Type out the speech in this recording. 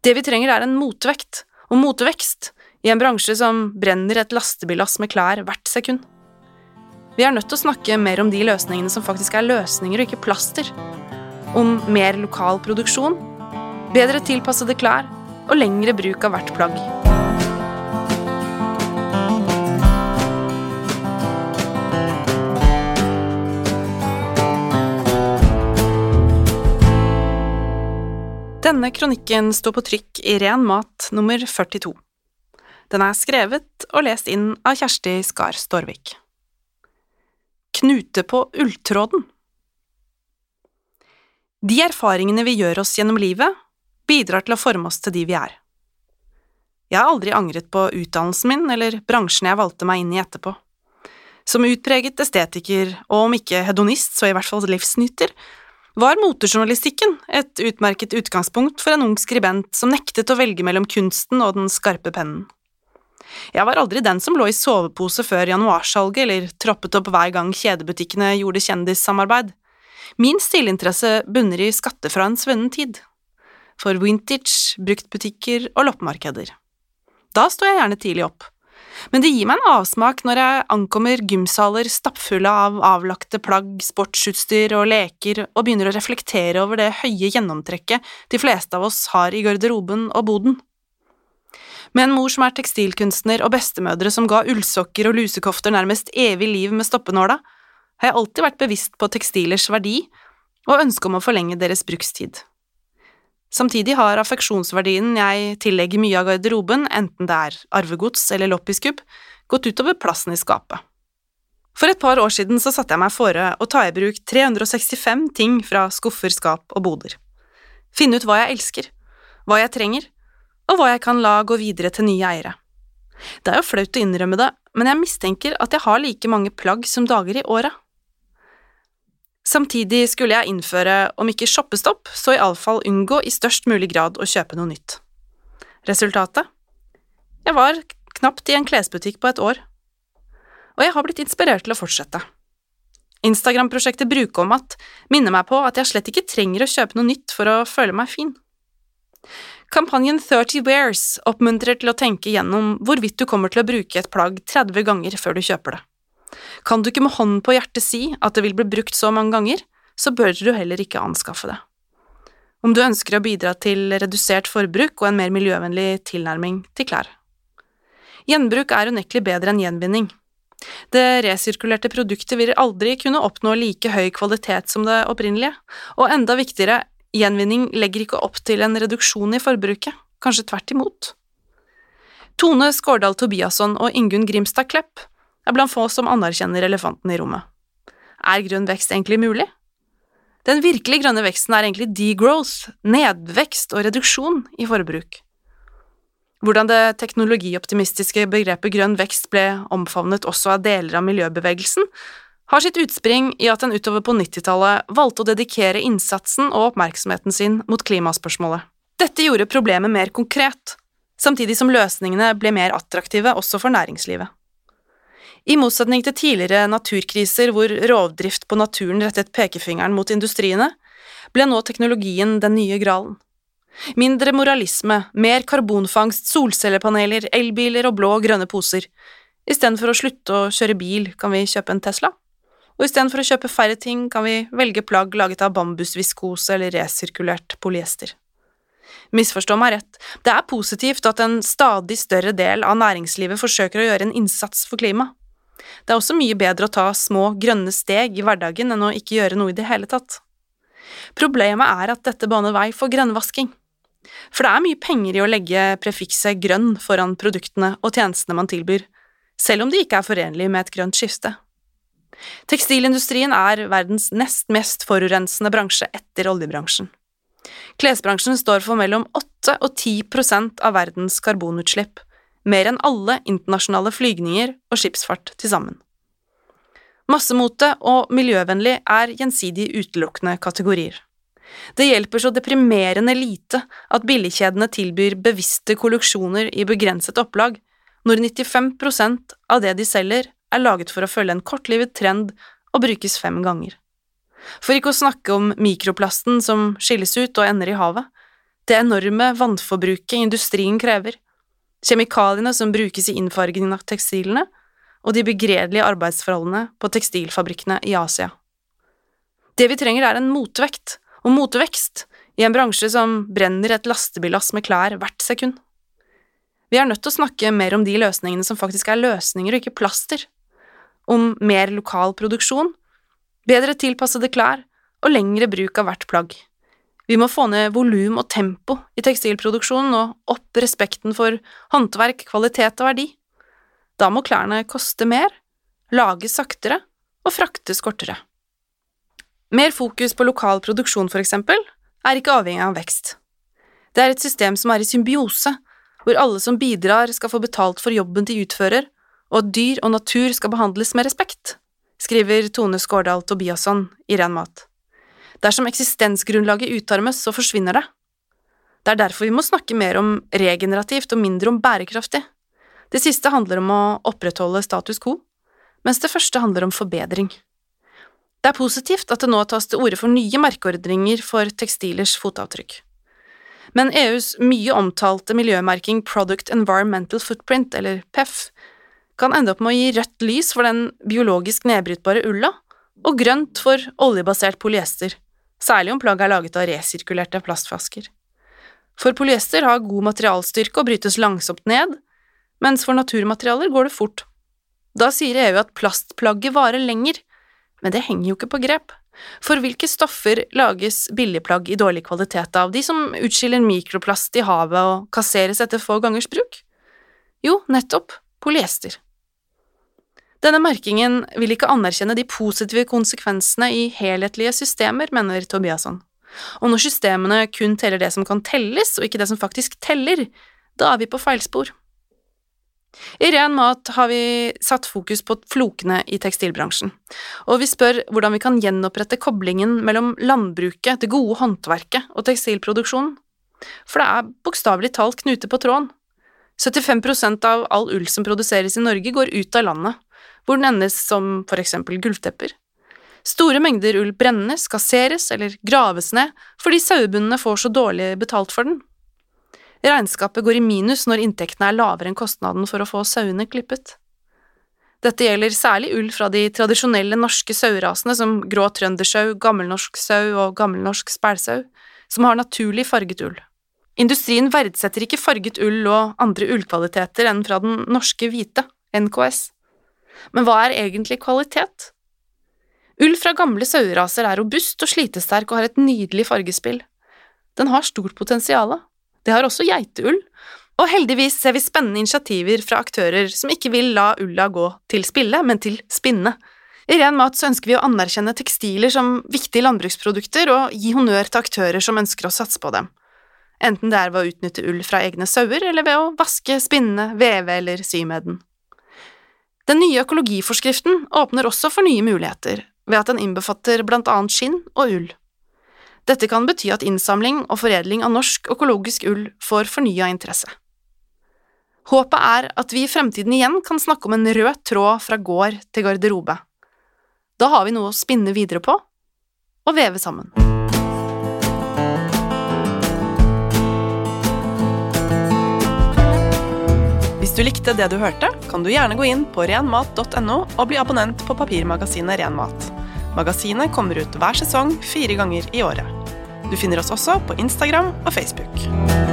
Det vi trenger, er en motvekt, og motvekst, i en bransje som brenner et lastebillass med klær hvert sekund. Vi er nødt til å snakke mer om de løsningene som faktisk er løsninger og ikke plaster. Om mer lokal produksjon, bedre tilpassede klær og lengre bruk av hvert plagg. Denne kronikken står på trykk i Ren mat nummer 42. Den er skrevet og lest inn av Kjersti Skar Storvik. Knute på ulltråden De erfaringene vi gjør oss gjennom livet, bidrar til å forme oss til de vi er. Jeg har aldri angret på utdannelsen min eller bransjen jeg valgte meg inn i etterpå. Som utpreget estetiker, og om ikke hedonist, så i hvert fall livsnyter, var motejournalistikken et utmerket utgangspunkt for en ung skribent som nektet å velge mellom kunsten og den skarpe pennen. Jeg var aldri den som lå i sovepose før januarsalget eller troppet opp hver gang kjedebutikkene gjorde kjendissamarbeid. Min stilinteresse bunner i skatter fra en svunnen tid. For vintage, bruktbutikker og loppemarkeder. Da sto jeg gjerne tidlig opp men det gir meg en avsmak når jeg ankommer gymsaler stappfulle av avlagte plagg, sportsutstyr og leker og begynner å reflektere over det høye gjennomtrekket de fleste av oss har i garderoben og boden. Med en mor som er tekstilkunstner og bestemødre som ga ullsokker og lusekofter nærmest evig liv med stoppenåla, har jeg alltid vært bevisst på tekstilers verdi og ønsket om å forlenge deres brukstid. Samtidig har affeksjonsverdien jeg tillegger mye av garderoben, enten det er arvegods eller loppiskubb, gått utover plassen i skapet. For et par år siden så satte jeg meg fore å ta i bruk 365 ting fra skuffer, skap og boder. Finne ut hva jeg elsker, hva jeg trenger, og hva jeg kan la gå videre til nye eiere. Det er jo flaut å innrømme det, men jeg mistenker at jeg har like mange plagg som dager i året. Samtidig skulle jeg innføre, om ikke shoppestopp, så iallfall unngå i størst mulig grad å kjøpe noe nytt. Resultatet? Jeg var knapt i en klesbutikk på et år, og jeg har blitt inspirert til å fortsette. Instagram-prosjektet Brukomat minner meg på at jeg slett ikke trenger å kjøpe noe nytt for å føle meg fin. Kampanjen 30 Wears oppmuntrer til å tenke gjennom hvorvidt du kommer til å bruke et plagg 30 ganger før du kjøper det. Kan du ikke med hånden på hjertet si at det vil bli brukt så mange ganger, så bør du heller ikke anskaffe det. Om du ønsker å bidra til redusert forbruk og en mer miljøvennlig tilnærming til klær. Gjenbruk er unektelig bedre enn gjenvinning. Det resirkulerte produktet vil aldri kunne oppnå like høy kvalitet som det opprinnelige, og enda viktigere, gjenvinning legger ikke opp til en reduksjon i forbruket, kanskje tvert imot. Tone Skårdal Tobiasson og Ingunn Grimstad Klepp er blant få som anerkjenner elefanten i rommet. Er grønn vekst egentlig mulig? Den virkelig grønne veksten er egentlig degrowth, nedvekst og reduksjon i forbruk. Hvordan det teknologioptimistiske begrepet grønn vekst ble omfavnet også av deler av miljøbevegelsen, har sitt utspring i at en utover på 90-tallet valgte å dedikere innsatsen og oppmerksomheten sin mot klimaspørsmålet. Dette gjorde problemet mer konkret, samtidig som løsningene ble mer attraktive også for næringslivet. I motsetning til tidligere naturkriser hvor rovdrift på naturen rettet pekefingeren mot industriene, ble nå teknologien den nye gralen. Mindre moralisme, mer karbonfangst, solcellepaneler, elbiler og blå og grønne poser. Istedenfor å slutte å kjøre bil, kan vi kjøpe en Tesla. Og istedenfor å kjøpe færre ting, kan vi velge plagg laget av bambusviskose eller resirkulert polyester. Misforstå meg rett, det er positivt at en stadig større del av næringslivet forsøker å gjøre en innsats for klimaet. Det er også mye bedre å ta små, grønne steg i hverdagen enn å ikke gjøre noe i det hele tatt. Problemet er at dette baner vei for grønnvasking. For det er mye penger i å legge prefikset grønn foran produktene og tjenestene man tilbyr, selv om de ikke er forenlige med et grønt skifte. Tekstilindustrien er verdens nest mest forurensende bransje etter oljebransjen. Klesbransjen står for mellom 8 og 10 prosent av verdens karbonutslipp, mer enn alle internasjonale flygninger og skipsfart til sammen. Massemote og miljøvennlig er gjensidig utelukkende kategorier. Det hjelper så deprimerende lite at billigkjedene tilbyr bevisste kolleksjoner i begrenset opplag, når 95% av det de selger, er laget for å følge en kortlivet trend og brukes fem ganger. For ikke å snakke om mikroplasten som skilles ut og ender i havet. det enorme vannforbruket industrien krever, kjemikaliene som brukes i innfargingen av tekstilene, og de begredelige arbeidsforholdene på tekstilfabrikkene i Asia. Det vi trenger, er en motvekt, og motvekst, i en bransje som brenner et lastebillass med klær hvert sekund. Vi er nødt til å snakke mer om de løsningene som faktisk er løsninger og ikke plaster, om mer lokal produksjon, bedre tilpassede klær og lengre bruk av hvert plagg. Vi må få ned volum og tempo i tekstilproduksjonen og opp respekten for håndverk, kvalitet og verdi. Da må klærne koste mer, lages saktere og fraktes kortere. Mer fokus på lokal produksjon, for eksempel, er ikke avhengig av vekst. Det er et system som er i symbiose, hvor alle som bidrar skal få betalt for jobben de utfører, og at dyr og natur skal behandles med respekt, skriver Tone Skårdal Tobiasson i Ren mat. Dersom eksistensgrunnlaget utarmes, så forsvinner det. Det er derfor vi må snakke mer om regenerativt og mindre om bærekraftig. Det siste handler om å opprettholde status quo, mens det første handler om forbedring. Det er positivt at det nå tas til orde for nye merkeordninger for tekstilers fotavtrykk. Men EUs mye omtalte miljømerking Product Environmental Footprint, eller PEF, kan ende opp med å gi rødt lys for den biologisk nedbrytbare ulla og grønt for oljebasert polyester, særlig om plagget er laget av resirkulerte plastflasker. For polyester har god materialstyrke og brytes langsomt ned, mens for naturmaterialer går det fort. Da sier EU at plastplagget varer lenger, men det henger jo ikke på grep. For hvilke stoffer lages billigplagg i dårlig kvalitet av, de som utskiller mikroplast i havet og kasseres etter få gangers bruk? Jo, nettopp polyester. Denne merkingen vil ikke anerkjenne de positive konsekvensene i helhetlige systemer, mener Tobiasson. Og når systemene kun teller det som kan telles, og ikke det som faktisk teller, da er vi på feilspor. I Ren mat har vi satt fokus på flokene i tekstilbransjen, og vi spør hvordan vi kan gjenopprette koblingen mellom landbruket, det gode håndverket og tekstilproduksjonen. For det er bokstavelig talt knute på tråden. 75% av all ull som produseres i Norge, går ut av landet, hvor den endes som for eksempel gulvtepper. Store mengder ull brennes, kasseres eller graves ned fordi sauebundene får så dårlig betalt for den. Regnskapet går i minus når inntektene er lavere enn kostnaden for å få sauene klippet. Dette gjelder særlig ull fra de tradisjonelle norske sauerasene som grå trøndersau, gammelnorsk sau og gammelnorsk spælsau, som har naturlig farget ull. Industrien verdsetter ikke farget ull og andre ullkvaliteter enn fra den norske hvite, NKS. Men hva er egentlig kvalitet? Ull fra gamle saueraser er robust og slitesterk og har et nydelig fargespill. Den har stort potensial. Det har også geiteull, og heldigvis ser vi spennende initiativer fra aktører som ikke vil la ulla gå til spille, men til spinne. I Ren mat så ønsker vi å anerkjenne tekstiler som viktige landbruksprodukter og gi honnør til aktører som ønsker å satse på dem, enten det er ved å utnytte ull fra egne sauer eller ved å vaske, spinne, veve eller sy med den. Den nye økologiforskriften åpner også for nye muligheter ved at den innbefatter blant annet skinn og ull. Dette kan bety at innsamling og foredling av norsk økologisk ull får fornya interesse. Håpet er at vi i fremtiden igjen kan snakke om en rød tråd fra gård til garderobe. Da har vi noe å spinne videre på og veve sammen. Du likte det du hørte, kan du gjerne gå inn på renmat.no og bli abonnent på papirmagasinet Renmat. Magasinet kommer ut hver sesong fire ganger i året. Du finner oss også på Instagram og Facebook.